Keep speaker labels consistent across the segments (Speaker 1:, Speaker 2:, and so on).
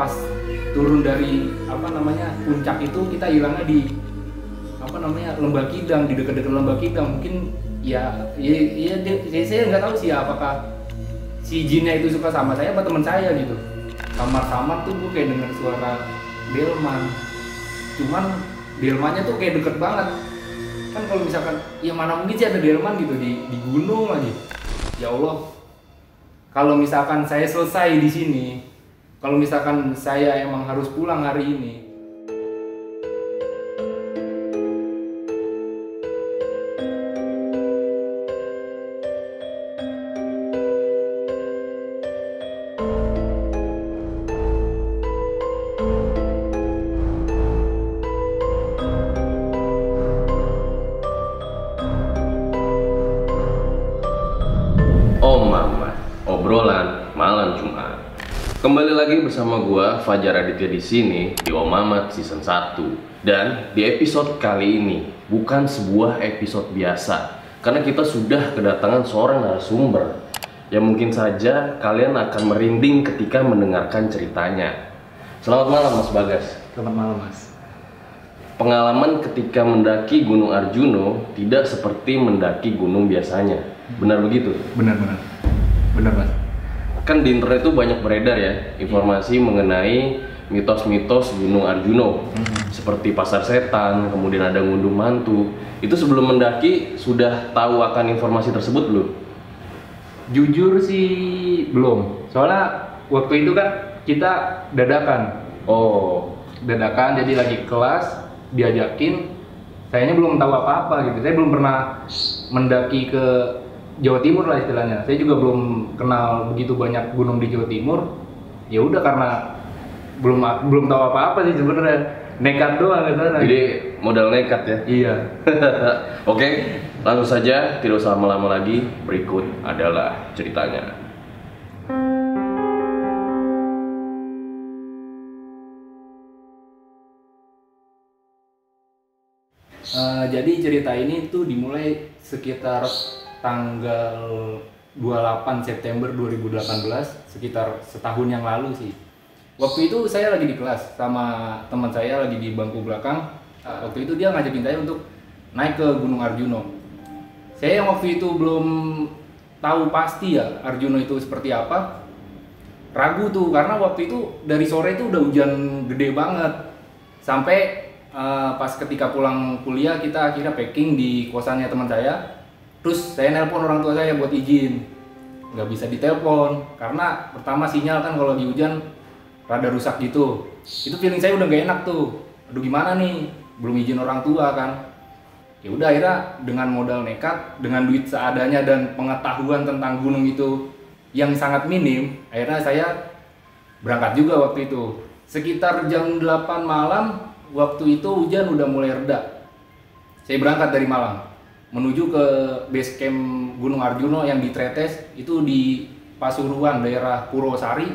Speaker 1: pas turun dari apa namanya puncak itu kita hilangnya di apa namanya lembah kidang di dekat-dekat lembah kidang. Mungkin ya ya, ya, ya saya nggak tahu sih apakah si jinnya itu suka sama saya apa teman saya gitu. Samar-samar tuh gue kayak dengar suara delman. Cuman delmannya tuh kayak deket banget. Kan kalau misalkan ya mana mungkin sih ada delman gitu di di gunung lagi. Ya Allah kalau misalkan saya selesai di sini kalau misalkan saya emang harus pulang hari ini
Speaker 2: lagi bersama gua Fajar Aditya di sini di Om Mamat season 1. Dan di episode kali ini bukan sebuah episode biasa karena kita sudah kedatangan seorang narasumber yang mungkin saja kalian akan merinding ketika mendengarkan ceritanya. Selamat malam Mas Bagas.
Speaker 1: selamat malam mas
Speaker 2: Pengalaman ketika mendaki Gunung Arjuno tidak seperti mendaki gunung biasanya. Benar begitu?
Speaker 1: benar-benar benar mas
Speaker 2: kan di internet itu banyak beredar ya informasi mengenai mitos-mitos Gunung Arjuno seperti pasar setan, kemudian ada ngunduh mantu. Itu sebelum mendaki sudah tahu akan informasi tersebut belum?
Speaker 1: jujur sih belum. Soalnya waktu itu kan kita dadakan.
Speaker 2: Oh,
Speaker 1: dadakan jadi lagi kelas diajakin. Sayanya belum tahu apa-apa gitu. Saya belum pernah mendaki ke Jawa Timur lah istilahnya saya juga belum kenal begitu banyak gunung di Jawa Timur ya udah karena belum belum tahu apa-apa sih sebenarnya nekat doang ke sana
Speaker 2: jadi modal nekat ya.
Speaker 1: iya
Speaker 2: Oke, langsung saja tidak usah lama-lama lagi. Berikut adalah ceritanya.
Speaker 1: Eh, jadi cerita ini tuh dimulai sekitar tanggal 28 September 2018 sekitar setahun yang lalu sih. Waktu itu saya lagi di kelas sama teman saya lagi di bangku belakang. Waktu itu dia ngajakin saya untuk naik ke Gunung Arjuno. Saya yang waktu itu belum tahu pasti ya Arjuno itu seperti apa ragu tuh karena waktu itu dari sore itu udah hujan gede banget. Sampai eh, pas ketika pulang kuliah kita akhirnya packing di kosannya teman saya terus saya nelpon orang tua saya buat izin. Nggak bisa ditelepon karena pertama sinyal kan kalau di hujan rada rusak gitu. Itu feeling saya udah nggak enak tuh. Aduh gimana nih? Belum izin orang tua kan. Ya udah akhirnya dengan modal nekat dengan duit seadanya dan pengetahuan tentang gunung itu yang sangat minim akhirnya saya berangkat juga waktu itu. Sekitar jam 8 malam waktu itu hujan udah mulai reda. Saya berangkat dari Malang menuju ke base camp Gunung Arjuno yang di Tretes itu di Pasuruan daerah Purwosari.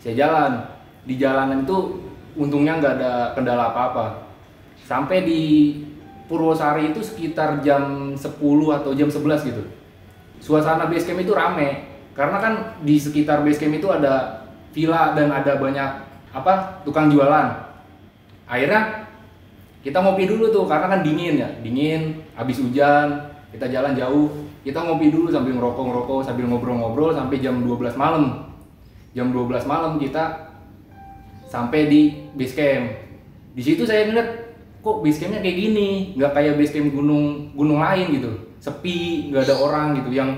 Speaker 1: Saya jalan. Di jalanan itu untungnya nggak ada kendala apa-apa. Sampai di Purwosari itu sekitar jam 10 atau jam 11 gitu. Suasana base camp itu rame. Karena kan di sekitar base camp itu ada villa dan ada banyak apa tukang jualan. Akhirnya kita ngopi dulu tuh karena kan dingin ya dingin habis hujan kita jalan jauh. Kita ngopi dulu sambil ngerokok ngerokok sambil ngobrol-ngobrol sampai jam 12 malam. Jam 12 malam kita sampai di base camp. Di situ saya ngeliat kok base campnya kayak gini? Nggak kayak base camp gunung gunung lain gitu. Sepi nggak ada orang gitu. Yang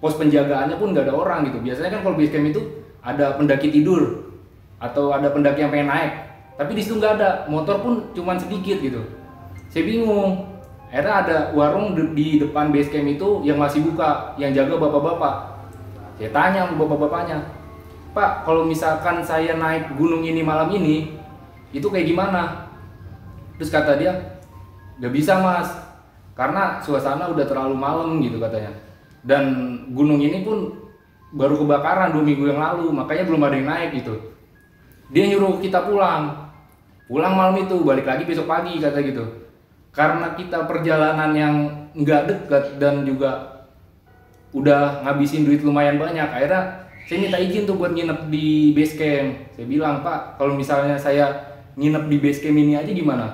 Speaker 1: pos penjagaannya pun nggak ada orang gitu. Biasanya kan kalau base camp itu ada pendaki tidur atau ada pendaki yang pengen naik tapi di situ nggak ada. Motor pun cuman sedikit gitu. Saya bingung. Akhirnya ada warung di depan base camp itu yang masih buka yang jaga bapak-bapak. Saya tanya sama bapak-bapaknya pak kalau misalkan saya naik gunung ini malam ini itu kayak gimana? Terus kata dia nggak bisa mas. Karena suasana udah terlalu malam gitu katanya. Dan gunung ini pun baru kebakaran dua minggu yang lalu makanya belum ada yang naik gitu. Dia nyuruh kita pulang pulang malam itu balik lagi besok pagi kata gitu. Karena kita perjalanan yang nggak dekat dan juga udah ngabisin duit lumayan banyak. Akhirnya saya minta izin tuh buat nginep di base camp. Saya bilang pak kalau misalnya saya nginep di base camp ini aja gimana?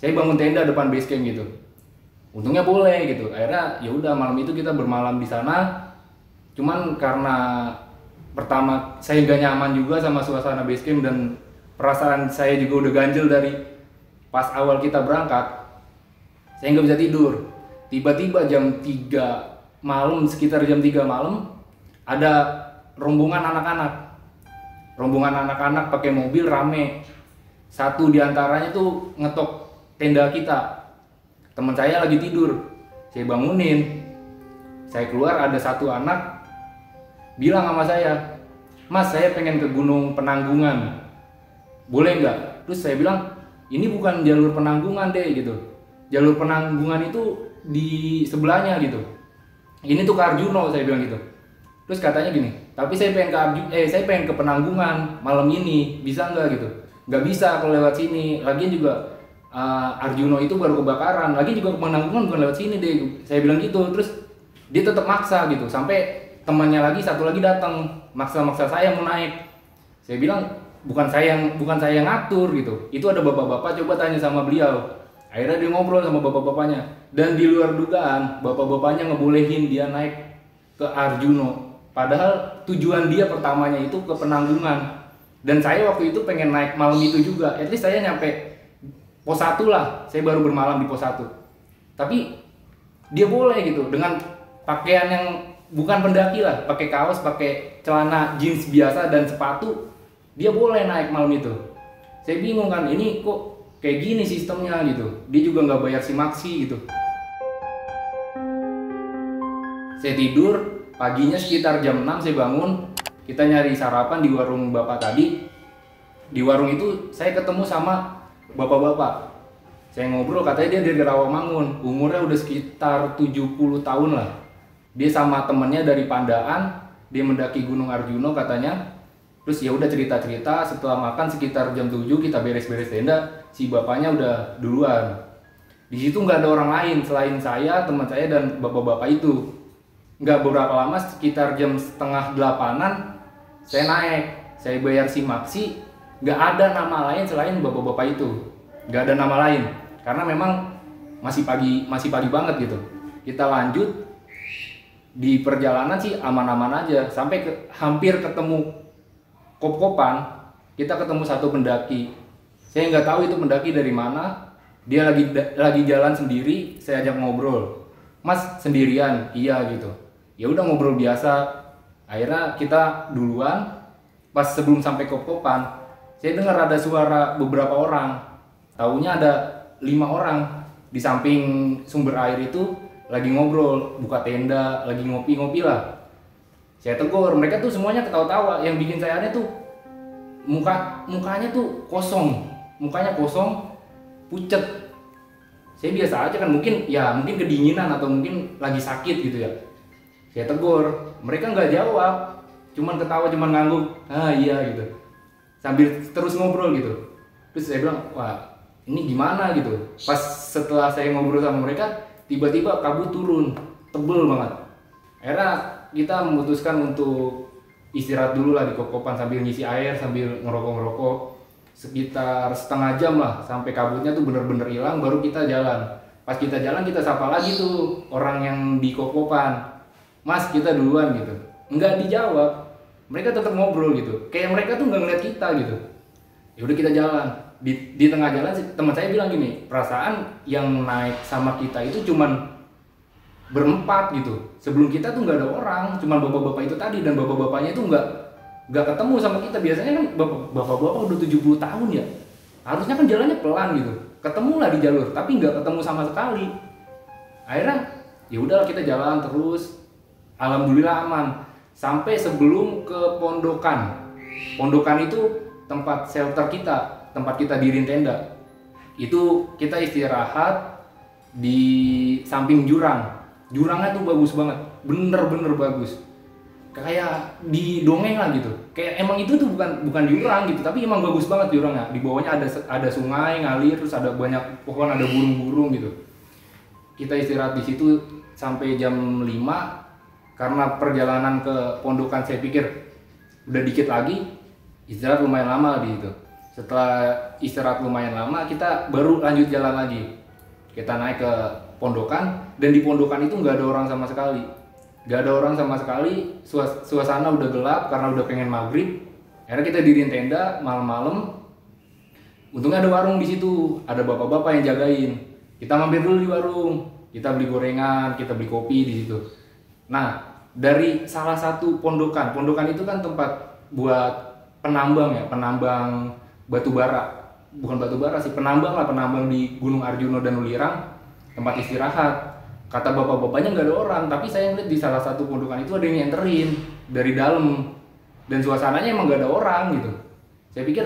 Speaker 1: Saya bangun tenda depan base camp gitu. Untungnya boleh gitu. Akhirnya ya udah malam itu kita bermalam di sana. Cuman karena pertama saya gak nyaman juga sama suasana base camp dan perasaan saya juga udah ganjel dari pas awal kita berangkat saya nggak bisa tidur. Tiba-tiba jam 3 malam sekitar jam 3 malam ada rombongan anak-anak. Rombongan anak-anak pakai mobil rame. Satu di antaranya tuh ngetok tenda kita. Teman saya lagi tidur. Saya bangunin. Saya keluar ada satu anak bilang sama saya mas saya pengen ke gunung penanggungan boleh nggak? Terus saya bilang ini bukan jalur penanggungan deh gitu. Jalur penanggungan itu di sebelahnya gitu. Ini tuh ke Arjuno saya bilang gitu. Terus katanya gini tapi saya pengen ke Arju eh saya pengen ke penanggungan malam ini bisa nggak? Gitu. Nggak bisa kalau lewat sini. Lagian juga uh, Arjuno itu baru kebakaran. Lagi juga penanggungan bukan lewat sini deh saya bilang gitu. Terus dia tetap maksa gitu. Sampai temannya lagi satu lagi datang. Maksa-maksa saya mau naik. Saya bilang bukan saya yang bukan saya yang ngatur gitu. Itu ada bapak-bapak coba tanya sama beliau. Akhirnya dia ngobrol sama bapak-bapaknya. Dan di luar dugaan bapak-bapaknya ngebolehin dia naik ke Arjuno padahal tujuan dia pertamanya itu ke penanggungan. Dan saya waktu itu pengen naik malam itu juga. At least saya nyampe pos 1 lah. Saya baru bermalam di pos 1 tapi dia boleh gitu dengan pakaian yang bukan pendaki lah. Pakai kaos pakai celana jeans biasa dan sepatu dia boleh naik malam itu. Saya bingung kan ini kok kayak gini sistemnya gitu. Dia juga nggak bayar si maksi gitu. Saya tidur paginya sekitar jam 6 saya bangun. Kita nyari sarapan di warung bapak tadi. Di warung itu saya ketemu sama bapak-bapak. Saya ngobrol katanya dia dari Rawamangun. Umurnya udah sekitar 70 tahun lah. Dia sama temennya dari Pandaan dia mendaki Gunung Arjuno katanya terus ya udah cerita cerita setelah makan sekitar jam 7 kita beres-beres tenda si bapaknya udah duluan. Di situ nggak ada orang lain selain saya teman saya dan bapak-bapak itu. Nggak beberapa lama sekitar jam setengah delapanan saya naik. Saya bayar si maksi nggak ada nama lain selain bapak-bapak itu. Nggak ada nama lain. Karena memang masih pagi masih pagi banget gitu. Kita lanjut di perjalanan sih aman-aman aja. Sampai ke, hampir ketemu kop-kopan kita ketemu satu pendaki. Saya nggak tahu itu pendaki dari mana. Dia lagi lagi jalan sendiri saya ajak ngobrol. Mas sendirian? Iya gitu. Ya udah ngobrol biasa. Akhirnya kita duluan. Pas sebelum sampai kop-kopan saya dengar ada suara beberapa orang. Tahunya ada lima orang. Di samping sumber air itu lagi ngobrol buka tenda lagi ngopi-ngopi lah saya tegur mereka tuh semuanya ketawa-tawa. Yang bikin saya aneh tuh muka mukanya tuh kosong. Mukanya kosong pucet. Saya biasa aja kan mungkin ya mungkin kedinginan atau mungkin lagi sakit gitu ya. Saya tegur mereka nggak jawab. Cuman ketawa cuman ngangguk. Ah iya gitu. Sambil terus ngobrol gitu. Terus saya bilang wah ini gimana? gitu. Pas setelah saya ngobrol sama mereka tiba-tiba kabut turun. Tebel banget. Akhirnya kita memutuskan untuk istirahat dulu lah di kokopan sambil ngisi air sambil ngerokok-ngerokok. Sekitar setengah jam lah sampai kabutnya tuh bener-bener hilang baru kita jalan. Pas kita jalan kita sapa lagi tuh orang yang di kokopan. Mas kita duluan gitu. Nggak dijawab. Mereka tetap ngobrol gitu. Kayak mereka tuh nggak ngeliat kita gitu. Ya udah kita jalan. Di, di tengah jalan teman saya bilang gini perasaan yang naik sama kita itu cuman berempat gitu. Sebelum kita tuh nggak ada orang cuma bapak-bapak itu tadi dan bapak-bapaknya itu nggak nggak ketemu sama kita. Biasanya kan bapak-bapak udah 70 tahun ya. Harusnya kan jalannya pelan gitu. Ketemu lah di jalur tapi nggak ketemu sama sekali. Akhirnya ya udah kita jalan terus. Alhamdulillah aman. Sampai sebelum ke pondokan. Pondokan itu tempat shelter kita tempat kita diri tenda. Itu kita istirahat di samping jurang jurangnya tuh bagus banget. Bener-bener bagus. Kayak di dongeng lah gitu. Kayak emang itu tuh bukan bukan jurang gitu tapi emang bagus banget jurangnya. Di bawahnya ada ada sungai ngalir terus ada banyak pohon ada burung-burung gitu. Kita istirahat di situ sampai jam 5 karena perjalanan ke pondokan saya pikir udah dikit lagi istirahat lumayan lama di itu setelah istirahat lumayan lama kita baru lanjut jalan lagi. Kita naik ke pondokan dan di pondokan itu nggak ada orang sama sekali. Nggak ada orang sama sekali suas- suasana udah gelap karena udah pengen maghrib. Akhirnya kita diriin tenda malam-malam. Untungnya ada warung di situ ada bapak-bapak yang jagain. Kita mampir dulu di warung kita beli gorengan kita beli kopi di situ. Nah dari salah satu pondokan pondokan itu kan tempat buat penambang ya penambang batu bara. Bukan batu bara sih penambang lah penambang di Gunung Arjuno dan Ulirang tempat istirahat. Kata bapak-bapaknya nggak ada orang tapi saya ngeliat di salah satu pondokan itu ada yang nyenterin dari dalam. Dan suasananya emang nggak ada orang gitu. Saya pikir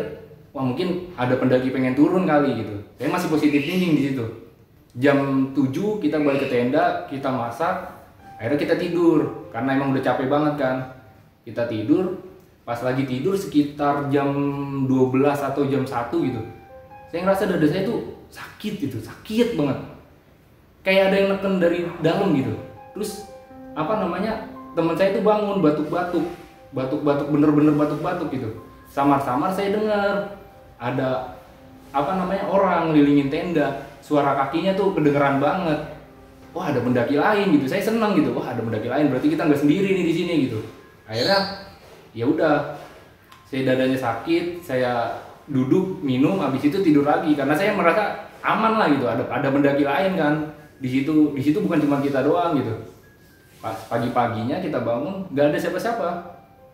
Speaker 1: wah mungkin ada pendaki pengen turun kali gitu. Saya masih positif thinking di situ. Jam 7 kita balik ke tenda kita masak akhirnya kita tidur. Karena emang udah capek banget kan. Kita tidur pas lagi tidur sekitar jam 12 atau jam 1 gitu. Saya ngerasa dada saya tuh sakit gitu sakit banget kayak ada yang neken dari dalam gitu. Terus apa namanya teman saya tuh bangun batuk-batuk. Batuk-batuk bener-bener batuk-batuk gitu. Samar-samar saya dengar ada apa namanya orang ngelilingin tenda. Suara kakinya tuh kedengeran banget. Wah ada pendaki lain gitu. Saya senang gitu. Wah ada pendaki lain. Berarti kita nggak sendiri nih di sini gitu. Akhirnya ya udah. Saya dadanya sakit saya duduk minum habis itu tidur lagi. Karena saya merasa aman lah gitu. Ada ada pendaki lain kan di situ di situ bukan cuma kita doang gitu. Pas pagi-paginya kita bangun nggak ada siapa-siapa.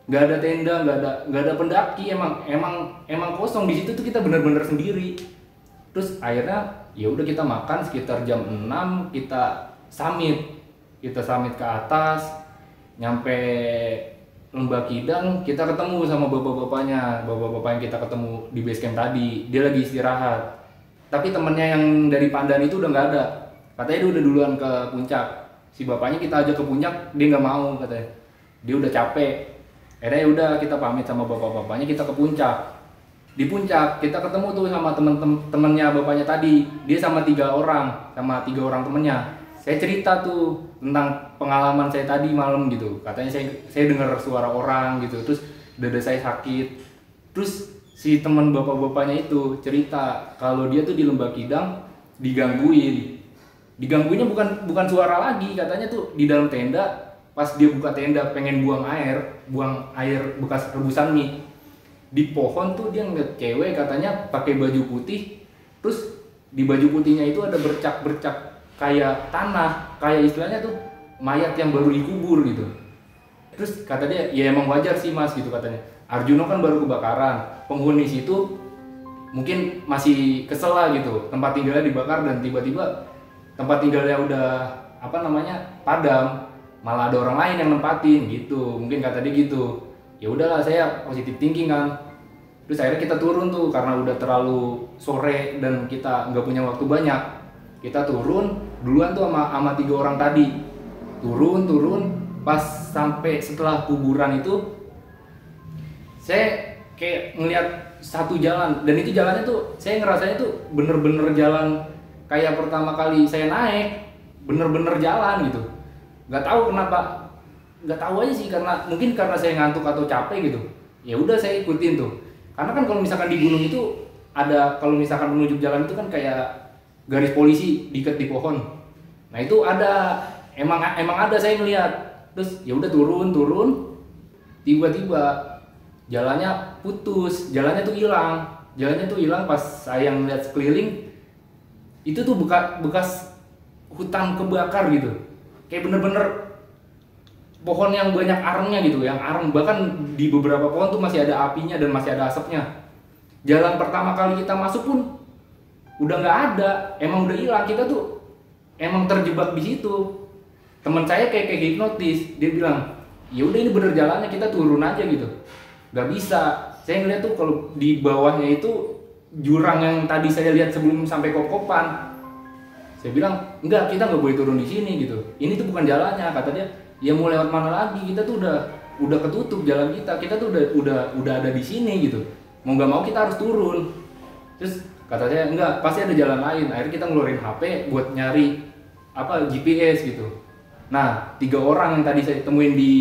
Speaker 1: Nggak ada tenda nggak ada nggak ada pendaki emang emang emang kosong. Di situ tuh kita bener-bener sendiri. Terus akhirnya ya udah kita makan sekitar jam 6 kita summit. Kita summit ke atas nyampe lembah kidang kita ketemu sama bapak-bapaknya. Bapak-bapak yang kita ketemu di base camp tadi dia lagi istirahat. Tapi temennya yang dari Pandan itu udah nggak ada katanya dia udah duluan ke puncak. Si bapaknya kita ajak ke puncak dia nggak mau katanya. Dia udah capek. Akhirnya ya udah kita pamit sama bapak-bapaknya kita ke puncak. Di puncak kita ketemu tuh sama temen-temennya bapaknya tadi. Dia sama tiga orang sama tiga orang temennya. Saya cerita tuh tentang pengalaman saya tadi malam gitu. Katanya saya saya dengar suara orang gitu terus dada saya sakit. Terus si teman bapak-bapaknya itu cerita kalau dia tuh di lembah kidang digangguin digangguinnya bukan bukan suara lagi katanya tuh di dalam tenda pas dia buka tenda pengen buang air buang air bekas rebusan mie. Di pohon tuh dia ngeliat cewek katanya pakai baju putih terus di baju putihnya itu ada bercak-bercak kayak tanah kayak istilahnya tuh mayat yang baru dikubur gitu. Terus kata dia ya emang wajar sih mas gitu katanya. Arjuno kan baru kebakaran. Penghuni situ mungkin masih kesel lah gitu. Tempat tinggalnya dibakar dan tiba-tiba tempat tinggalnya udah apa namanya padam. Malah ada orang lain yang nempatin gitu. Mungkin kata dia gitu. Ya udahlah saya positif thinking kan terus akhirnya kita turun tuh karena udah terlalu sore dan kita nggak punya waktu banyak kita turun duluan tuh sama, sama tiga orang tadi. Turun turun. Pas sampai setelah kuburan itu saya kayak ngelihat satu jalan. Dan itu jalannya tuh saya ngerasanya tuh bener-bener jalan kayak pertama kali saya naik bener-bener jalan gitu. Nggak tahu kenapa nggak tahu aja sih karena mungkin karena saya ngantuk atau capek gitu. Ya udah saya ikutin tuh. Karena kan kalau misalkan di gunung itu ada kalau misalkan menuju jalan itu kan kayak garis polisi diikat di pohon. Nah itu ada emang emang ada saya ngeliat. Terus ya udah turun turun tiba-tiba jalannya putus jalannya tuh hilang. Jalannya tuh hilang pas saya ngeliat sekeliling itu tuh bekas bekas hutan kebakar gitu. Kayak bener-bener pohon yang banyak arengnya gitu yang areng. Bahkan di beberapa pohon tuh masih ada apinya dan masih ada asapnya. Jalan pertama kali kita masuk pun udah nggak ada. Emang udah hilang. Kita tuh emang terjebak di situ. Teman saya kayak kayak hipnotis. Dia bilang ya udah ini bener jalannya. Kita turun aja gitu. Nggak bisa. Saya ngeliat tuh kalau di bawahnya itu jurang yang tadi saya lihat sebelum sampai kop-kopan saya bilang enggak kita nggak boleh turun di sini gitu. Ini tuh bukan jalannya kata dia. Ya mau lewat mana lagi? Kita tuh udah udah ketutup jalan kita. Kita tuh udah udah udah ada di sini gitu. Mau nggak mau kita harus turun. Terus kata saya enggak pasti ada jalan lain. Akhirnya kita ngeluarin HP buat nyari apa GPS gitu. Nah tiga orang yang tadi saya temuin di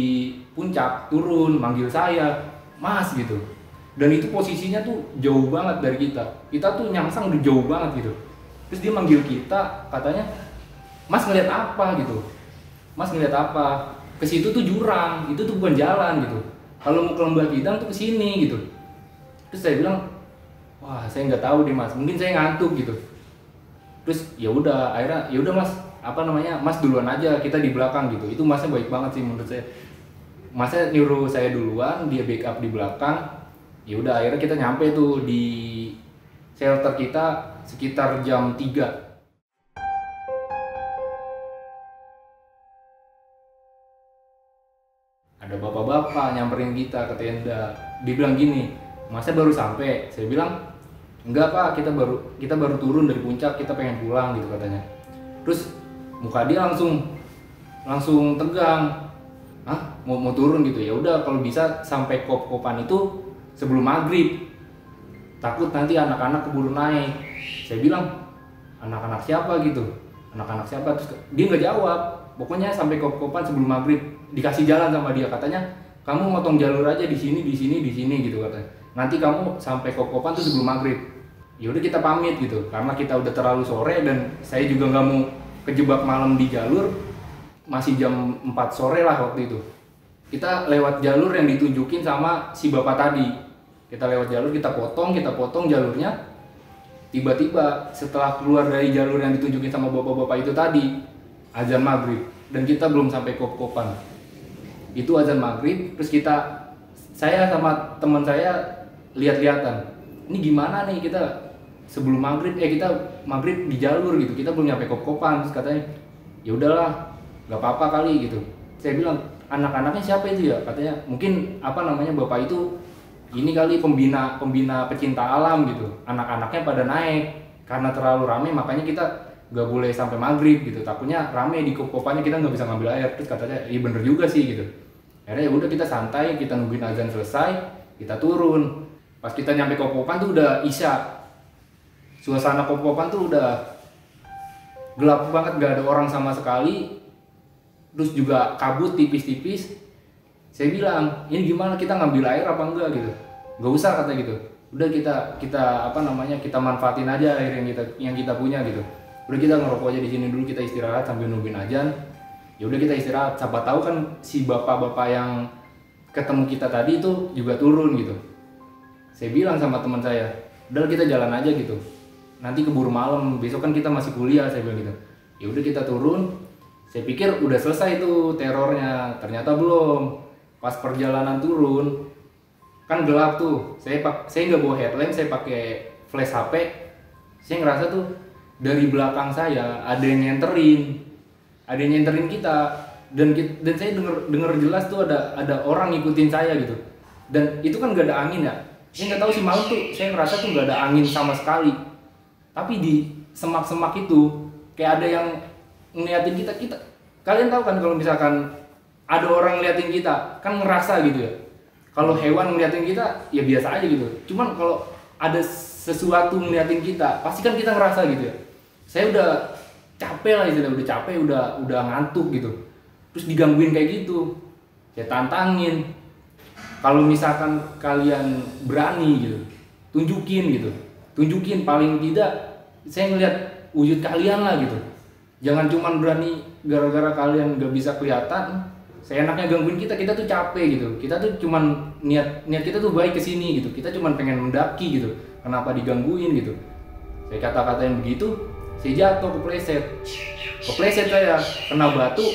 Speaker 1: puncak turun manggil saya mas gitu dan itu posisinya tuh jauh banget dari kita. Kita tuh nyangsang udah jauh banget gitu. Terus dia manggil kita katanya mas ngeliat apa? gitu. Mas ngeliat apa? Ke situ tuh jurang. Itu tuh bukan jalan gitu. Kalau mau ke lembah kidang tuh ke sini gitu. Terus saya bilang wah saya nggak tahu deh mas. Mungkin saya ngantuk gitu. Terus ya udah akhirnya ya udah mas. Apa namanya? Mas duluan aja kita di belakang gitu. Itu masnya baik banget sih menurut saya. Masnya nyuruh saya duluan dia backup di belakang ya udah akhirnya kita nyampe tuh di shelter kita sekitar jam 3 ada bapak-bapak nyamperin kita ke tenda. Dibilang gini masa baru sampai. Saya bilang enggak pak. Kita baru kita baru turun dari puncak. Kita pengen pulang gitu katanya. Terus muka dia langsung langsung tegang. Ah mau mau turun? Gitu. Ya udah kalau bisa sampai kop-kopan itu sebelum maghrib. Takut nanti anak-anak keburu naik. Saya bilang anak-anak siapa gitu? Anak-anak siapa? Terus dia nggak jawab. Pokoknya sampai kop-kopan sebelum maghrib dikasih jalan sama dia. Katanya kamu motong jalur aja di sini di sini di sini gitu katanya. Nanti kamu sampai kop-kopan tuh sebelum maghrib. Ya udah kita pamit gitu karena kita udah terlalu sore dan saya juga nggak mau kejebak malam di jalur. Masih jam 4 sore lah waktu itu. Kita lewat jalur yang ditunjukin sama si bapak tadi kita lewat jalur kita potong kita potong jalurnya. Tiba-tiba setelah keluar dari jalur yang ditunjukin sama bapak-bapak itu tadi azan maghrib. Dan kita belum sampai kop-kopan. Itu azan maghrib terus kita saya sama teman saya lihat-lihatan. Ini gimana nih kita sebelum maghrib? Eh kita maghrib di jalur gitu. Kita belum nyampe kop-kopan. Terus katanya ya udahlah nggak apa-apa kali gitu. Saya bilang anak-anaknya siapa itu ya? Katanya mungkin apa namanya bapak itu ini kali pembina pembina pecinta alam gitu. Anak-anaknya pada naik. Karena terlalu rame makanya kita nggak boleh sampai maghrib gitu. Takutnya rame di kop-kopannya kita nggak bisa ngambil air. Terus katanya iya bener juga sih gitu. Akhirnya ya udah kita santai kita nungguin azan selesai kita turun. Pas kita nyampe kop-kopan tuh udah isya. Suasana kop-kopan tuh udah gelap banget gak ada orang sama sekali. Terus juga kabut tipis-tipis saya bilang ini gimana? Kita ngambil air apa enggak? Gitu. Nggak usah kata gitu. Udah kita kita apa namanya kita manfaatin aja air yang kita yang kita punya gitu. Udah kita ngerokok aja di sini dulu kita istirahat sambil nungguin ajan ya udah kita istirahat. Siapa tahu kan si bapak-bapak yang ketemu kita tadi itu juga turun gitu. Saya bilang sama teman saya udah kita jalan aja gitu. Nanti keburu malam besok kan kita masih kuliah saya bilang gitu. Ya udah kita turun. Saya pikir udah selesai tuh terornya ternyata belum pas perjalanan turun kan gelap tuh. Saya pak saya nggak bawa headlamp saya pakai flash HP saya ngerasa tuh dari belakang saya ada yang nyenterin ada yang nyenterin kita. Dan dan saya denger denger jelas tuh ada ada orang ngikutin saya gitu. Dan itu kan gak ada angin ya. Saya nggak tahu sih malam tuh saya ngerasa tuh nggak ada angin sama sekali. Tapi di semak-semak itu kayak ada yang ngeliatin kita kita kalian tahu kan kalau misalkan ada orang ngeliatin kita kan ngerasa gitu ya. Kalau hewan ngeliatin kita ya biasa aja gitu. Cuman kalau ada sesuatu ngeliatin kita pasti kan kita ngerasa gitu ya. Saya udah capek lah istilah udah capek udah udah ngantuk gitu. Terus digangguin kayak gitu. Saya tantangin. Kalau misalkan kalian berani gitu tunjukin gitu. Tunjukin paling tidak saya ngeliat wujud kalian lah gitu. Jangan cuman berani gara-gara kalian gak bisa kelihatan saya enaknya gangguin kita kita tuh capek gitu. Kita tuh cuman niat niat kita tuh baik ke sini gitu. Kita cuman pengen mendaki gitu. Kenapa digangguin gitu? Saya kata-katain begitu saya jatuh kepleset. Kepleset saya kena batu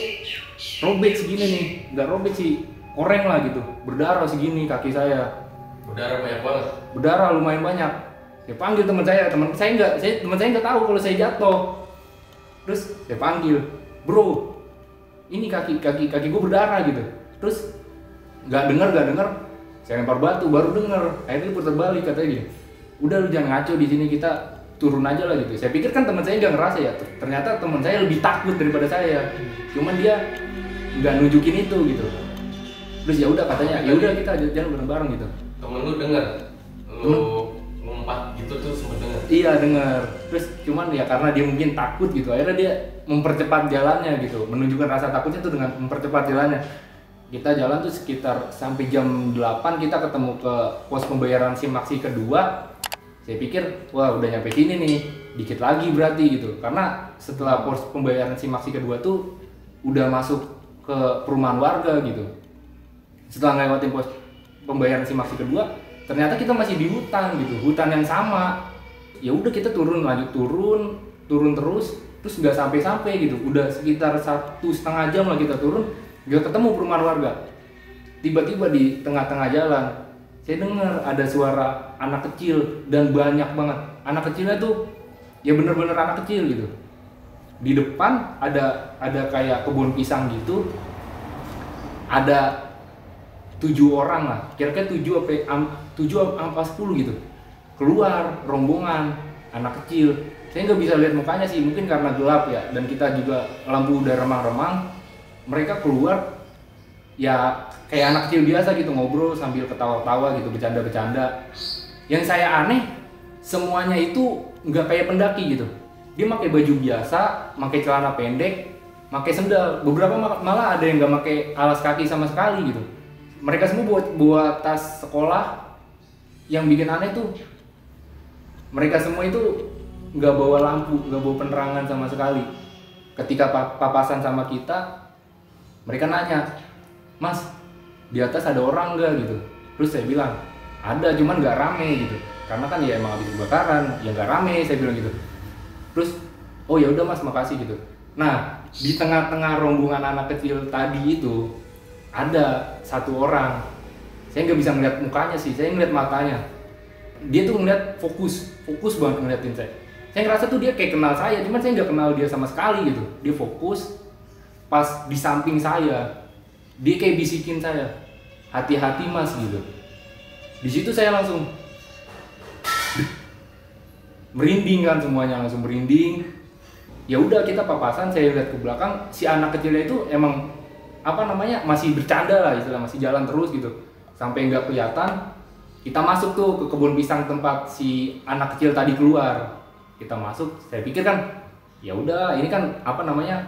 Speaker 1: robek segini nih. Nggak robek sih koreng lah gitu. Berdarah segini kaki saya.
Speaker 2: Udara banyak banget.
Speaker 1: berdarah lumayan banyak. Saya panggil teman saya. Teman saya nggak saya teman saya nggak tahu kalau saya jatuh. Terus saya panggil bro ini kaki kaki kaki gue berdarah gitu. Terus nggak dengar nggak dengar saya lempar batu baru dengar akhirnya dia putar balik katanya gini udah lu jangan ngaco di sini kita turun aja lah gitu. Saya pikir kan teman saya nggak ngerasa ya. Ternyata teman saya lebih takut daripada saya. Cuman dia nggak nunjukin itu gitu. Terus ya udah katanya ya udah kita jalan bareng-bareng gitu.
Speaker 2: Temen lu denger, lu ngumpat gitu tuh sempet denger.
Speaker 1: Iya dengar. Terus cuman ya karena dia mungkin takut gitu, akhirnya dia mempercepat jalannya gitu, menunjukkan rasa takutnya tuh dengan mempercepat jalannya. kita jalan tuh sekitar sampai jam 8 kita ketemu ke pos pembayaran SIM Maxi kedua saya pikir wah udah nyampe sini nih dikit lagi berarti gitu karena setelah pos pembayaran SIM Maxi kedua tuh udah masuk ke perumahan warga gitu setelah ngelewatin pos pembayaran SIM Maxi kedua ternyata kita masih di hutan gitu hutan yang sama. Ya udah kita turun lanjut turun turun terus terus nggak sampai-sampai gitu. Udah sekitar satu setengah jam lah kita turun nggak ketemu perumahan warga. Tiba-tiba di tengah-tengah jalan saya dengar ada suara anak kecil dan banyak banget. Anak kecilnya tuh ya bener-bener anak kecil gitu. Di depan ada ada kayak kebun pisang gitu. Ada tujuh orang lah. Kira-kira tujuh apa tujuh apa sepuluh gitu. Keluar rombongan anak kecil. Saya nggak bisa lihat mukanya sih mungkin karena gelap ya. Dan kita juga lampu udah remang-remang. Mereka keluar ya kayak anak kecil biasa gitu ngobrol sambil ketawa-tawa gitu bercanda-bercanda. Yang saya aneh semuanya itu nggak kayak pendaki gitu. Dia pakai baju biasa pakai celana pendek pakai sendal. Beberapa ma- malah ada yang nggak pakai alas kaki sama sekali gitu mereka semua buat buat tas sekolah yang bikin aneh tuh. Mereka semua itu nggak bawa lampu nggak bawa penerangan sama sekali. Ketika pa- papasan sama kita mereka nanya mas di atas ada orang nggak? Gitu. Terus saya bilang ada cuman nggak rame gitu. Karena kan ya emang habis kebakaran ya nggak rame saya bilang gitu. Terus oh ya udah mas makasih gitu. Nah di tengah-tengah rombongan anak kecil tadi itu ada satu orang. Saya nggak bisa ngeliat mukanya sih saya ngeliat matanya. Dia tuh ngeliat fokus fokus banget ngeliatin saya. Saya ngerasa tuh dia kayak kenal saya cuman saya nggak kenal dia sama sekali gitu. Dia fokus pas di samping saya. Dia kayak bisikin saya hati-hati mas gitu. Di situ saya langsung merinding kan semuanya langsung merinding. Ya udah kita papasan saya lihat ke belakang. Si anak kecilnya itu emang apa namanya masih bercanda lah istilah masih jalan terus gitu. Sampai nggak kelihatan kita masuk tuh ke kebun pisang tempat si anak kecil tadi keluar. Kita masuk saya pikir kan ya udah ini kan apa namanya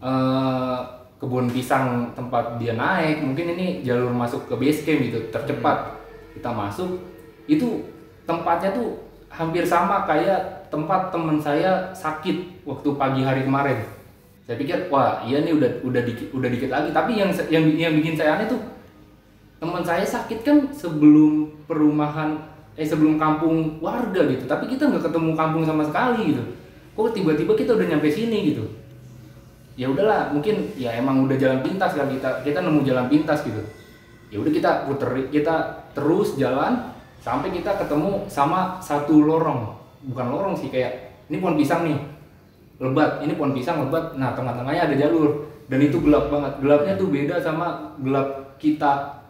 Speaker 1: eh, kebun pisang tempat dia naik mungkin ini jalur masuk ke base camp gitu tercepat. Kita masuk itu tempatnya tuh hampir sama kayak tempat teman saya sakit waktu pagi hari kemarin saya pikir wah iya nih udah udah dikit udah dikit lagi. Tapi yang yang yang bikin saya aneh tuh teman saya sakit kan sebelum perumahan eh sebelum kampung warga gitu. Tapi kita nggak ketemu kampung sama sekali gitu. Kok tiba-tiba kita udah nyampe sini gitu? Ya udahlah mungkin ya emang udah jalan pintas kan kita kita nemu jalan pintas gitu. Ya udah kita puter kita terus jalan sampai kita ketemu sama satu lorong. Bukan lorong sih kayak ini pohon pisang nih lebat. Ini pohon pisang lebat. Nah tengah-tengahnya ada jalur. Dan itu gelap banget. Gelapnya tuh beda sama gelap kita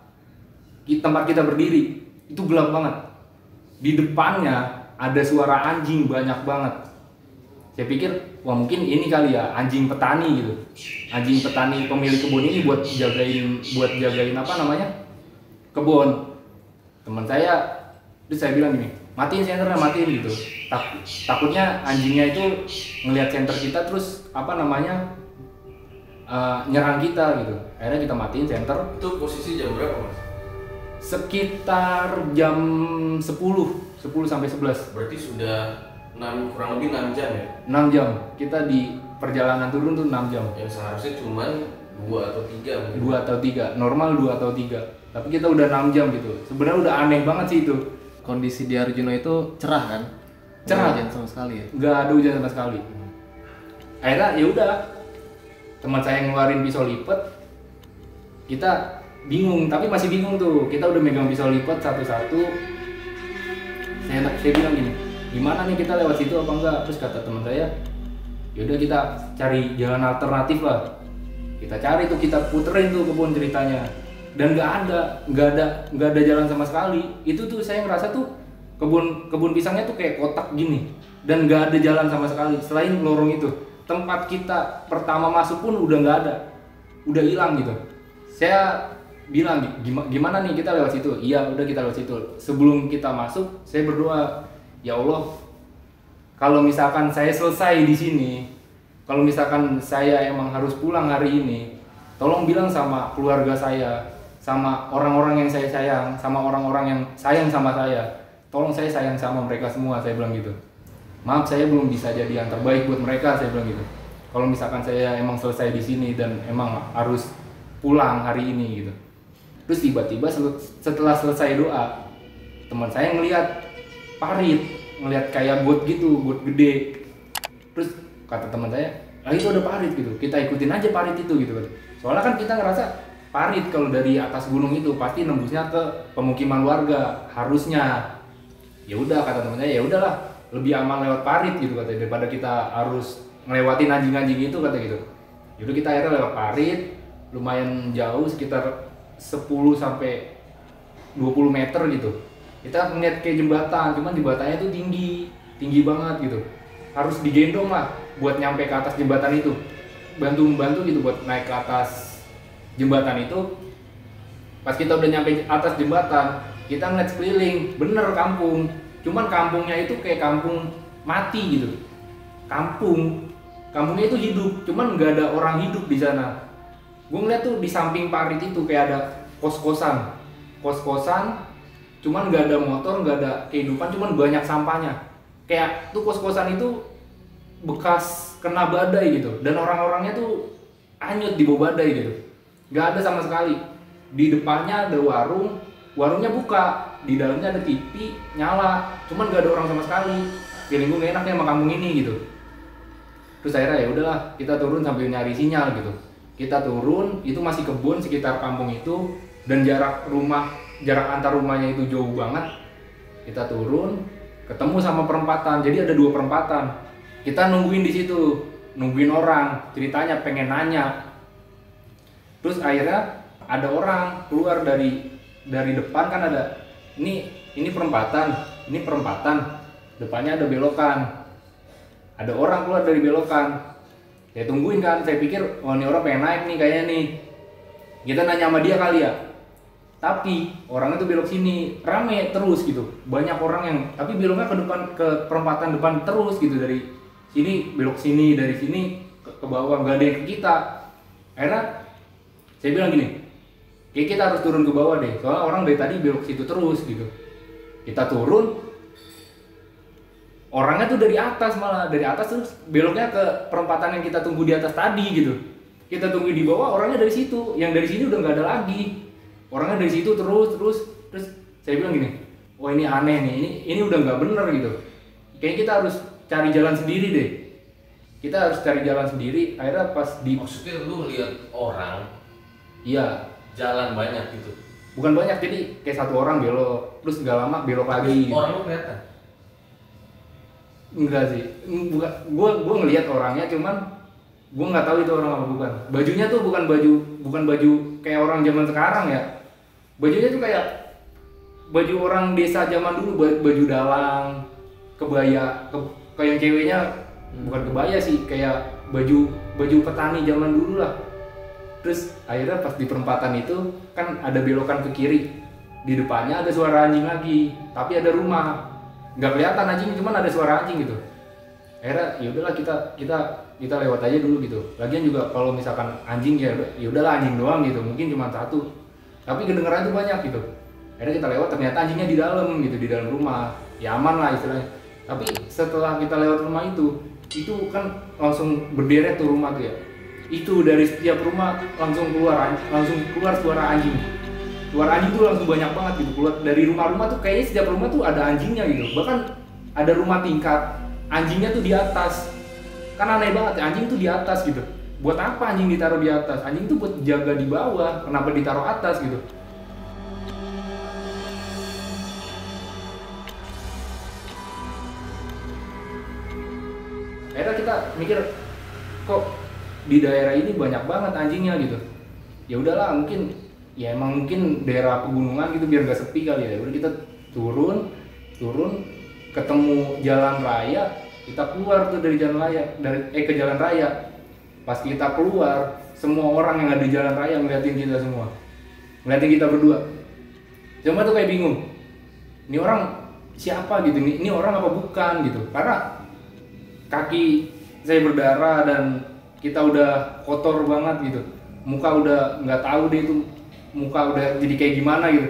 Speaker 1: tempat kita berdiri. Itu gelap banget. Di depannya ada suara anjing banyak banget. Saya pikir wah mungkin ini kali ya anjing petani gitu. Anjing petani pemilik kebun ini buat jagain buat jagain apa namanya? Kebun. Teman saya terus saya bilang gini matiin senternya matiin gitu. Tak- takutnya anjingnya itu ngelihat senter kita terus apa namanya eh, nyerang kita gitu. Akhirnya kita matiin senter
Speaker 2: Itu posisi jam berapa mas?
Speaker 1: sekitar jam 10 10 sampai 11
Speaker 2: Berarti sudah 6, kurang lebih 6 jam ya?
Speaker 1: 6 jam. Kita di perjalanan turun tuh 6 jam.
Speaker 2: Yang seharusnya cuma 2 atau 3 mungkin.
Speaker 1: Dua atau tiga. Normal dua atau tiga. Tapi kita udah 6 jam gitu. Sebenarnya udah aneh banget sih itu
Speaker 3: Kondisi di Arjuna itu cerah kan?
Speaker 1: Cerah.
Speaker 3: hujan sama sekali ya.
Speaker 1: nggak ada hujan sama sekali. Akhirnya ya udah. Teman saya ngeluarin pisau lipat kita bingung. Tapi masih bingung tuh. Kita udah megang pisau lipat satu-satu. Saya saya bilang gini gimana nih kita lewat situ apa enggak? Terus kata teman saya yaudah kita cari jalan alternatif lah. Kita cari tuh kita puterin tuh kebun ceritanya dan nggak ada nggak ada nggak ada jalan sama sekali. Itu tuh saya ngerasa tuh kebun kebun pisangnya tuh kayak kotak gini. Dan nggak ada jalan sama sekali selain lorong itu. Tempat kita pertama masuk pun udah nggak ada. Udah hilang gitu. Saya bilang "Gima- gimana nih kita lewat situ? Iya udah kita lewat situ. Sebelum kita masuk saya berdoa ya Allah kalau misalkan saya selesai di sini kalau misalkan saya emang harus pulang hari ini tolong bilang sama keluarga saya sama orang-orang yang saya sayang sama orang-orang yang sayang sama saya tolong saya sayang sama mereka semua saya bilang gitu. Maaf saya belum bisa jadi yang terbaik buat mereka saya bilang gitu. Kalau misalkan saya emang selesai di sini dan emang harus pulang hari ini gitu. Terus tiba-tiba setelah selesai doa teman saya ngelihat parit ngelihat kayak got gitu got gede. Terus kata teman saya ah itu ada parit gitu kita ikutin aja parit itu gitu kan. Soalnya kan kita ngerasa parit kalau dari atas gunung itu pasti nembusnya ke pemukiman warga harusnya. Ya udah kata teman saya ya udahlah lebih aman lewat parit gitu katanya daripada kita harus ngelewatin anjing-anjing itu kata gitu. Jadi kita akhirnya lewat parit lumayan jauh sekitar 10 sampai 20 meter gitu. Kita ngeliat kayak jembatan cuman jembatannya itu tinggi tinggi banget gitu. Harus digendong lah buat nyampe ke atas jembatan itu. Bantu membantu gitu buat naik ke atas jembatan itu pas kita udah nyampe atas jembatan kita ngeliat sekeliling bener kampung. Cuman kampungnya itu kayak kampung mati gitu. Kampung. Kampungnya itu hidup cuman nggak ada orang hidup di sana. Gue ngeliat tuh di samping parit itu kayak ada kos-kosan. Kos-kosan cuman nggak ada motor nggak ada kehidupan cuman banyak sampahnya. Kayak tuh kos-kosan itu bekas kena badai gitu. Dan orang-orangnya tuh hanyut di bawah badai gitu nggak ada sama sekali. Di depannya ada warung warungnya buka. Di dalamnya ada TV nyala. Cuman nggak ada orang sama sekali. Feeling gue gak enak nih sama kampung ini gitu. Terus akhirnya ya udahlah kita turun sambil nyari sinyal gitu. Kita turun itu masih kebun sekitar kampung itu. Dan jarak rumah jarak antar rumahnya itu jauh banget. Kita turun ketemu sama perempatan. Jadi ada dua perempatan. Kita nungguin di situ nungguin orang. Ceritanya pengen nanya terus akhirnya ada orang keluar dari dari depan kan ada ini ini perempatan ini perempatan depannya ada belokan. Ada orang keluar dari belokan. Saya tungguin kan saya pikir oh ini orang pengen naik nih kayaknya nih. Kita nanya sama dia kali ya. Tapi orang itu belok sini rame terus gitu. Banyak orang yang tapi beloknya ke depan ke perempatan depan terus gitu dari sini belok sini dari sini ke, ke bawah. Nggak ada yang ke kita. Akhirnya saya bilang gini kayak kita harus turun ke bawah deh soalnya orang dari tadi belok situ terus gitu. Kita turun orangnya tuh dari atas malah dari atas terus beloknya ke perempatan yang kita tunggu di atas tadi gitu. Kita tunggu di bawah orangnya dari situ yang dari sini udah nggak ada lagi. Orangnya dari situ terus terus terus. Saya bilang gini wah ini aneh nih ini ini udah nggak bener gitu. Kayaknya kita harus cari jalan sendiri deh. Kita harus cari jalan sendiri. Akhirnya pas di
Speaker 2: Maksudnya lu lihat orang
Speaker 1: iya
Speaker 2: jalan banyak gitu.
Speaker 1: bukan banyak jadi kayak satu orang belok terus nggak lama belok lagi gitu.
Speaker 2: Orang lu kelihatan.
Speaker 1: enggak sih bukan gua gua ngelihat orangnya cuman gua nggak tahu itu orang apa bukan bajunya tuh bukan baju bukan baju kayak orang zaman sekarang ya bajunya tuh kayak baju orang desa zaman dulu ba- baju dalang kebaya ke, kayak ceweknya bukan kebaya sih kayak baju baju petani zaman dulu lah terus akhirnya pas di perempatan itu kan ada belokan ke kiri. Di depannya ada suara anjing lagi tapi ada rumah. Nggak kelihatan anjing cuman ada suara anjing gitu. Akhirnya ya udahlah kita kita kita lewat aja dulu gitu. Lagian juga kalau misalkan anjing ya ya udahlah anjing doang gitu. Mungkin cuma satu. Tapi kedengeran tuh banyak gitu. Akhirnya kita lewat ternyata anjingnya di dalam gitu di dalam rumah. Ya aman lah istilahnya. Tapi setelah kita lewat rumah itu itu kan langsung berderet tuh rumah tuh ya itu dari setiap rumah langsung keluar anj- langsung keluar suara anjing. Suara anjing tuh langsung banyak banget gitu keluar dari rumah-rumah tuh kayaknya setiap rumah tuh ada anjingnya gitu. Bahkan ada rumah tingkat anjingnya tuh di atas. Kan aneh banget anjing tuh di atas gitu. Buat apa anjing ditaruh di atas? Anjing tuh buat jaga di bawah kenapa ditaruh atas gitu? Akhirnya kita mikir kok di daerah ini banyak banget anjingnya gitu. Ya udahlah mungkin ya emang mungkin daerah pegunungan gitu biar gak sepi kali ya. Udah kita turun turun ketemu jalan raya kita keluar tuh dari jalan raya dari eh ke jalan raya. Pas kita keluar semua orang yang ada di jalan raya ngeliatin kita semua. Ngeliatin kita berdua. Cuma tuh kayak bingung ini orang siapa gitu? Ini, ini orang apa bukan gitu? Karena kaki saya berdarah dan kita udah kotor banget gitu. Muka udah nggak tahu deh itu muka udah jadi kayak gimana gitu.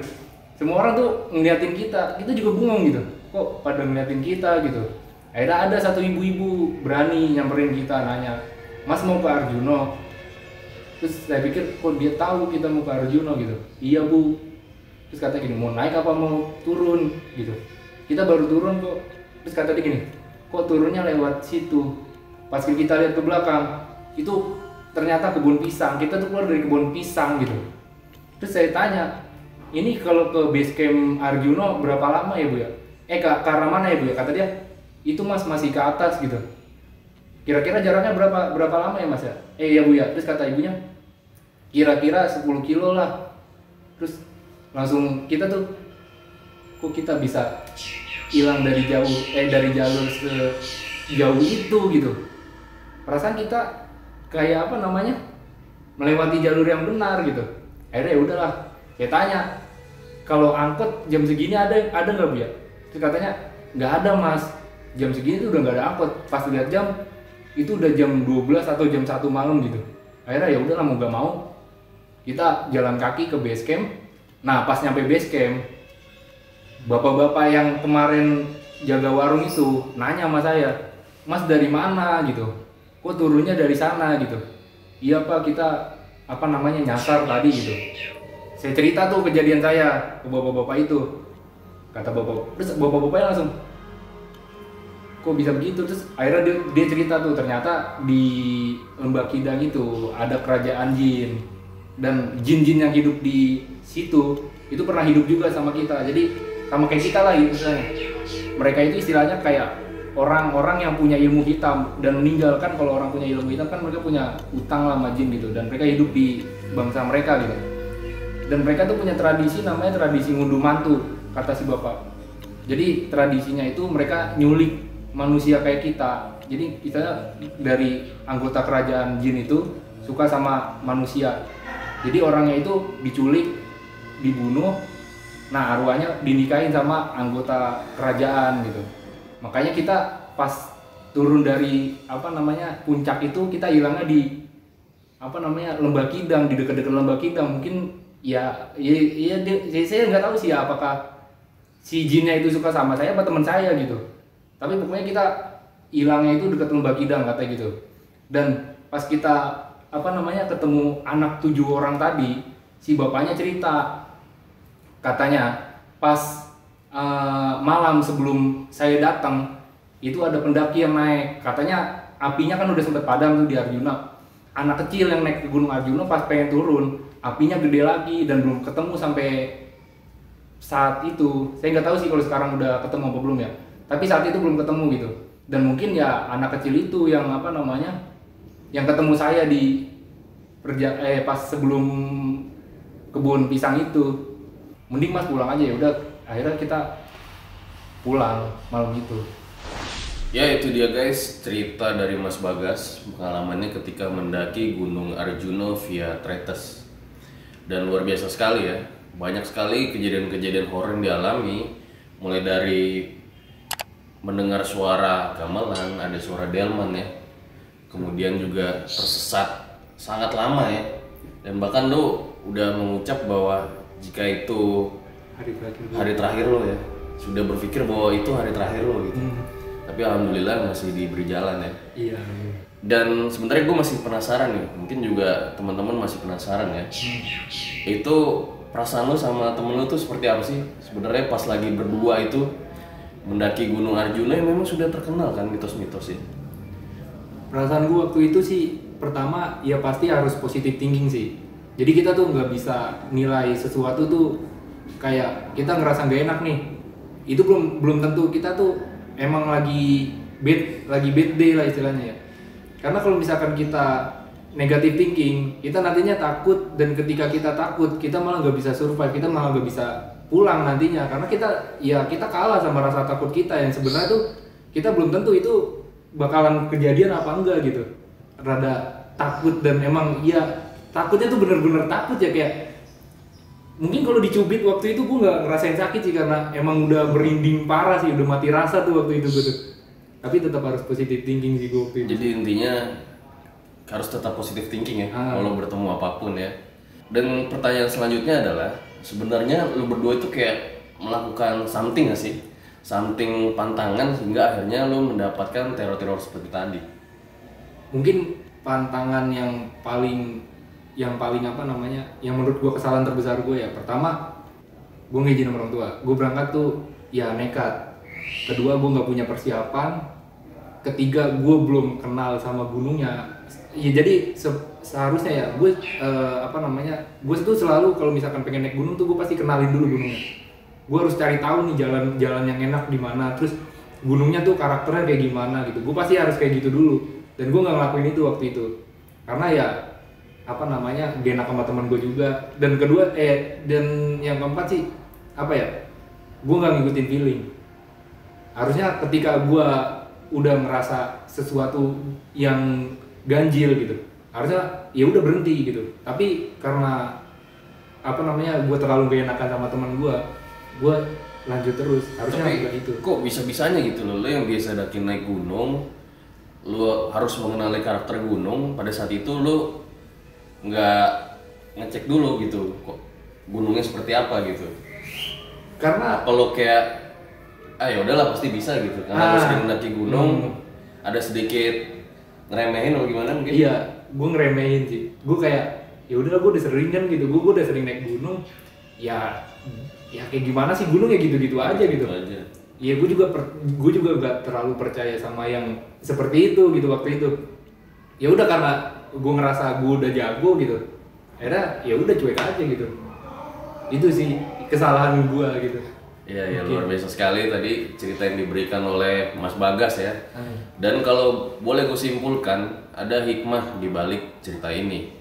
Speaker 1: Semua orang tuh ngeliatin kita kita juga bengong gitu. Kok pada ngeliatin kita gitu? Akhirnya ada satu ibu-ibu berani nyamperin kita nanya mas mau ke Arjuno terus saya pikir kok dia tahu kita mau ke Arjuno gitu. Iya bu. Terus kata gini mau naik apa mau turun? gitu. Kita baru turun kok. Terus kata dia gini kok turunnya lewat situ? Pas kita lihat ke belakang itu ternyata kebun pisang. Kita tuh keluar dari kebun pisang gitu. Terus saya tanya ini kalau ke base camp Arjuno berapa lama ya bu ya? Eh ke, ke arah mana ya bu ya? Kata dia itu mas masih ke atas gitu. Kira-kira jaraknya berapa berapa lama ya mas ya? Eh ya bu ya. Terus kata ibunya kira-kira 10 kilo lah. Terus langsung kita tuh kok kita bisa hilang dari jauh eh dari jalur sejauh itu? Gitu. Perasaan kita kayak apa namanya? Melewati jalur yang benar gitu. Akhirnya ya udahlah. Saya tanya kalau angkot jam segini ada ada nggak bu ya? Terus katanya nggak ada mas. Jam segini tuh udah nggak ada angkot. Pas lihat jam itu udah jam 12 atau jam satu malam gitu. Akhirnya ya udahlah mau gak mau kita jalan kaki ke base camp. Nah pas nyampe base camp bapak-bapak yang kemarin jaga warung itu nanya sama saya mas dari mana? Gitu kok turunnya dari sana gitu? Iya pak kita apa namanya nyasar tadi gitu. Saya cerita tuh kejadian saya ke bapak-bapak itu. Kata bapak terus bapak-bapaknya langsung kok bisa begitu? Terus akhirnya dia, dia cerita tuh ternyata di lembah kidang itu ada kerajaan jin. Dan jin-jin yang hidup di situ itu pernah hidup juga sama kita. Jadi sama kayak kita lah gitu misalnya. Mereka itu istilahnya kayak orang-orang yang punya ilmu hitam dan meninggalkan kalau orang punya ilmu hitam kan mereka punya utang lah sama jin gitu. Dan mereka hidup di bangsa mereka gitu. Dan mereka tuh punya tradisi namanya tradisi ngunduh mantu kata si bapak. Jadi tradisinya itu mereka nyulik manusia kayak kita. Jadi kita dari anggota kerajaan jin itu suka sama manusia. Jadi orangnya itu diculik dibunuh nah arwahnya dinikahin sama anggota kerajaan gitu makanya kita pas turun dari apa namanya puncak itu kita hilangnya di apa namanya lembah kidang di dekat-dekat lembah kidang. Mungkin ya ya, ya, ya saya nggak tahu sih ya apakah si jinnya itu suka sama saya apa teman saya gitu. Tapi pokoknya kita hilangnya itu dekat lembah kidang kata gitu. Dan pas kita apa namanya ketemu anak tujuh orang tadi si bapaknya cerita katanya pas uh, malam sebelum saya datang itu ada pendaki yang naik. Katanya apinya kan udah sempat padam tuh di Arjuna. Anak kecil yang naik ke Gunung Arjuna pas pengen turun apinya gede lagi dan belum ketemu sampai saat itu. Saya nggak tahu sih kalau sekarang udah ketemu apa belum ya. Tapi saat itu belum ketemu gitu. Dan mungkin ya anak kecil itu yang apa namanya yang ketemu saya di perja eh pas sebelum kebun pisang itu. Mending mas pulang aja ya udah akhirnya kita pulang malam itu.
Speaker 2: Ya itu dia guys. Cerita dari Mas Bagas pengalamannya ketika mendaki Gunung Arjuno via Tretes. Dan luar biasa sekali ya. Banyak sekali kejadian-kejadian horor yang dialami. Mulai dari mendengar suara gamelan ada suara delman ya. Kemudian juga tersesat sangat lama ya. Dan bahkan lo udah mengucap bahwa jika itu
Speaker 1: hari terakhir
Speaker 2: hari terakhir lo ya. Sudah berpikir bahwa itu hari terakhir lo gitu.
Speaker 1: Hmm.
Speaker 2: tapi alhamdulillah masih diberi jalan ya.
Speaker 1: Iya.
Speaker 2: Dan sebenarnya gue masih penasaran nih. Mungkin juga teman-teman masih penasaran ya. Itu perasaan lo sama temen lo tuh seperti apa sih? Sebenarnya pas lagi berdua itu mendaki Gunung Arjuna yang memang sudah terkenal kan mitos-mitos ya?
Speaker 1: Perasaan gue waktu itu sih pertama ya pasti harus positive thinking sih. Jadi kita tuh nggak bisa nilai sesuatu tuh kayak kita ngerasa nggak enak nih. Itu belum belum tentu kita tuh emang lagi bad lagi bad day lah istilahnya ya. Karena kalau misalkan kita negative thinking kita nantinya takut. Dan ketika kita takut kita malah nggak bisa survive kita malah nggak bisa pulang nantinya. Karena kita ya kita kalah sama rasa takut kita yang sebenarnya tuh kita belum tentu itu bakalan kejadian apa enggak gitu. Rada takut dan emang ya takutnya tuh bener-bener takut ya kayak mungkin kalau dicubit waktu itu gue nggak ngerasain sakit sih karena emang udah merinding parah sih udah mati rasa tuh waktu itu gue tuh tapi tetap harus positive thinking sih gue waktu itu
Speaker 2: jadi intinya harus tetap positif thinking ya
Speaker 1: Ah.
Speaker 2: kalau bertemu apa pun ya. Dan pertanyaan selanjutnya adalah sebenarnya lu berdua itu kayak melakukan something gak sih? Something pantangan sehingga akhirnya lu mendapatkan teror-teror seperti tadi.
Speaker 1: mungkin pantangan yang paling yang paling apa namanya yang menurut gue kesalahan terbesar gue ya pertama gue ngizin sama orang tua. Gue berangkat tuh ya nekat. Kedua gue nggak punya persiapan. Ketiga gue belum kenal sama gunungnya. Ya jadi se- seharusnya ya gue eh, apa namanya gue tuh selalu kalau misalkan pengen naik gunung tuh gue pasti kenalin dulu gunungnya. Gue harus cari tahu nih jalan jalan yang enak di mana terus gunungnya tuh karakternya kayak gimana gitu. Gue pasti harus kayak gitu dulu. Dan gue nggak ngelakuin itu waktu itu. Karena ya apa namanya gak enak sama teman gue juga. Dan kedua eh dan yang keempat sih apa ya gue nggak ngikutin feeling. Harusnya ketika gue udah ngerasa sesuatu yang ganjil gitu harusnya ya udah berhenti gitu. Tapi karena apa namanya gue terlalu gak enakan sama teman gue gue lanjut terus. Harusnya
Speaker 2: Tapi
Speaker 1: itu
Speaker 2: kok bisa-bisanya gitu loh, lo yang biasa daki naik gunung, lo harus mengenali karakter gunung, pada saat itu lo nggak ngecek dulu gitu, kok gunungnya seperti apa gitu.
Speaker 1: karena
Speaker 2: lo kayak, ah ya udahlah pasti bisa gitu, karena
Speaker 1: Ah.
Speaker 2: sering daki gunung,
Speaker 1: Hmm.
Speaker 2: ada sedikit ngeremehin atau gimana mungkin?
Speaker 1: Iya, gue ngeremehin sih. Gue kayak ya udah gue udah sering kan gitu. Gue udah sering naik gunung. Ya ya kayak gimana sih gunung ya gitu-gitu aja gitu.
Speaker 2: Gitu aja.
Speaker 1: Iya, gue juga gue juga gak terlalu percaya sama yang seperti itu gitu waktu itu. Ya udah karena gue ngerasa gue udah jago gitu. Akhirnya ya udah cuek aja gitu. Itu sih kesalahan gue gitu.
Speaker 2: Iya, ya luar biasa sekali tadi cerita yang diberikan oleh Mas Bagas ya. Dan kalau boleh gue simpulkan, ada hikmah di balik cerita ini.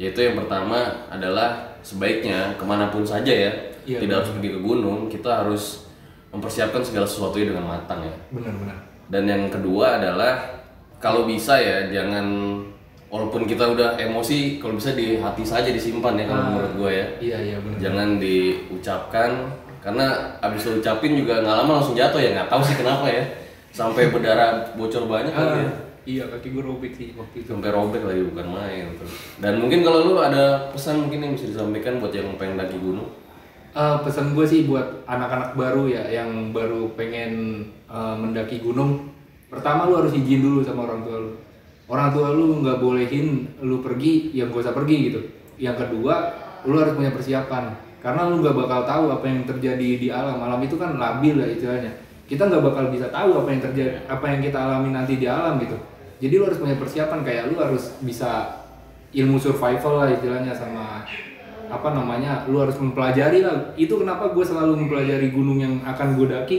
Speaker 2: Yaitu yang pertama adalah sebaiknya ke mana pun saja ya,
Speaker 1: Iya,
Speaker 2: tidak harus pergi ke gunung, kita harus mempersiapkan segala sesuatunya dengan matang ya.
Speaker 1: Benar-benar.
Speaker 2: Dan yang kedua adalah kalau bisa ya jangan walaupun kita udah emosi, kalau bisa di hati saja disimpan ya kalau
Speaker 1: Ah.
Speaker 2: menurut gue ya.
Speaker 1: Iya iya benar.
Speaker 2: Jangan diucapkan karena abis lo ucapin juga nggak lama langsung jatuh ya nggak tahu sih kenapa ya sampai berdarah bocor banyak kali ya
Speaker 1: Ah, iya kaki gue robek sih waktu itu.
Speaker 2: sampai robek lagi bukan main tuh. dan mungkin kalau lu ada pesan mungkin yang bisa disampaikan buat yang pengen daki gunung
Speaker 1: Eh, pesan gue sih buat anak-anak baru ya yang baru pengen eh, mendaki gunung pertama lu harus izin dulu sama orang tua lu orang tua lu nggak bolehin lu pergi ya gak usah pergi gitu. Yang kedua lu harus punya persiapan. Karena lu nggak bakal tahu apa yang terjadi di alam. Alam itu kan labil ya istilahnya. Kita nggak bakal bisa tahu apa yang terjadi apa yang kita alami nanti di alam gitu. Jadi lu harus punya persiapan kayak lu harus bisa ilmu survival lah istilahnya sama apa namanya lu harus mempelajari lah. Itu kenapa gue selalu mempelajari gunung yang akan gue daki.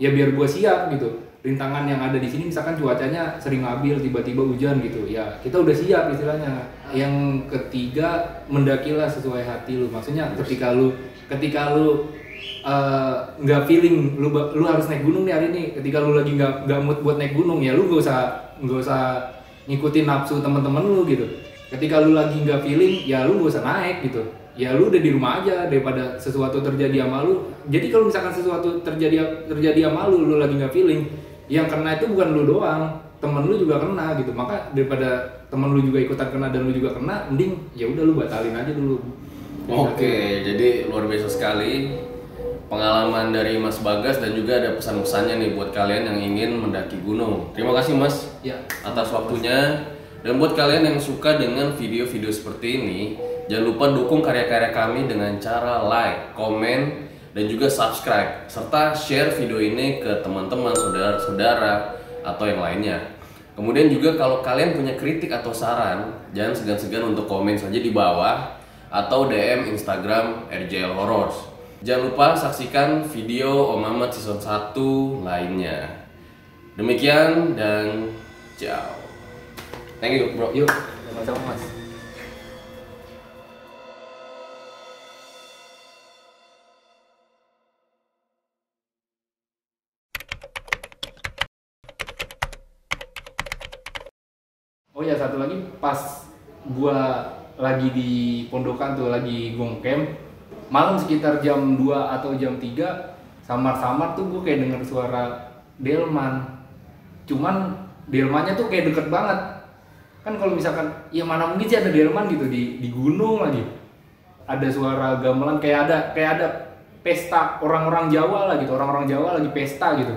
Speaker 1: Ya biar gue siap gitu rintangan yang ada di sini misalkan cuacanya sering labil tiba-tiba hujan gitu. Ya kita udah siap istilahnya. Yang ketiga mendakilah sesuai hati lu. Maksudnya ketika lu ketika lu eh, nggak feeling lu lu harus naik gunung nih hari ini. Ketika lu lagi nggak nggak mood buat naik gunung ya lu gak usah nggak usah ngikutin nafsu teman-teman lu gitu. Ketika lu lagi nggak feeling ya lu gak usah naik gitu. Ya lu udah di rumah aja daripada sesuatu terjadi sama lu. Jadi kalau misalkan sesuatu terjadi terjadi sama lu lu lagi nggak feeling yang kena itu bukan lu doang temen lu juga kena gitu. Maka daripada temen lu juga ikutan kena dan lu juga kena mending ya udah lu batalin aja dulu.
Speaker 2: Oke, jadi luar biasa sekali pengalaman dari Mas Bagas dan juga ada pesan-pesannya nih buat kalian yang ingin mendaki gunung. Terima kasih Mas
Speaker 1: ya.
Speaker 2: atas waktunya. Dan buat kalian yang suka dengan video-video seperti ini, jangan lupa dukung karya-karya kami dengan cara like, komen, dan juga subscribe serta share video ini ke teman-teman, saudara-saudara atau yang lainnya. Kemudian juga kalau kalian punya kritik atau saran, jangan segan-segan untuk komen saja di bawah atau DM Instagram RJL Horrors. Jangan lupa saksikan video Om Mamat season 1 lainnya. Demikian dan ciao. Thank you, bro.
Speaker 1: yuk sama-sama mas Oh ya satu lagi pas gua lagi di pondokan tuh lagi gong camp malam sekitar jam 2 atau jam 3 samar-samar tuh gua kayak denger suara delman. Cuman delmannya tuh kayak deket banget. Kan kalau misalkan ya mana mungkin sih ada delman gitu di di gunung lagi. Ada suara gamelan kayak ada kayak ada pesta orang-orang Jawa lah gitu orang-orang Jawa lagi pesta gitu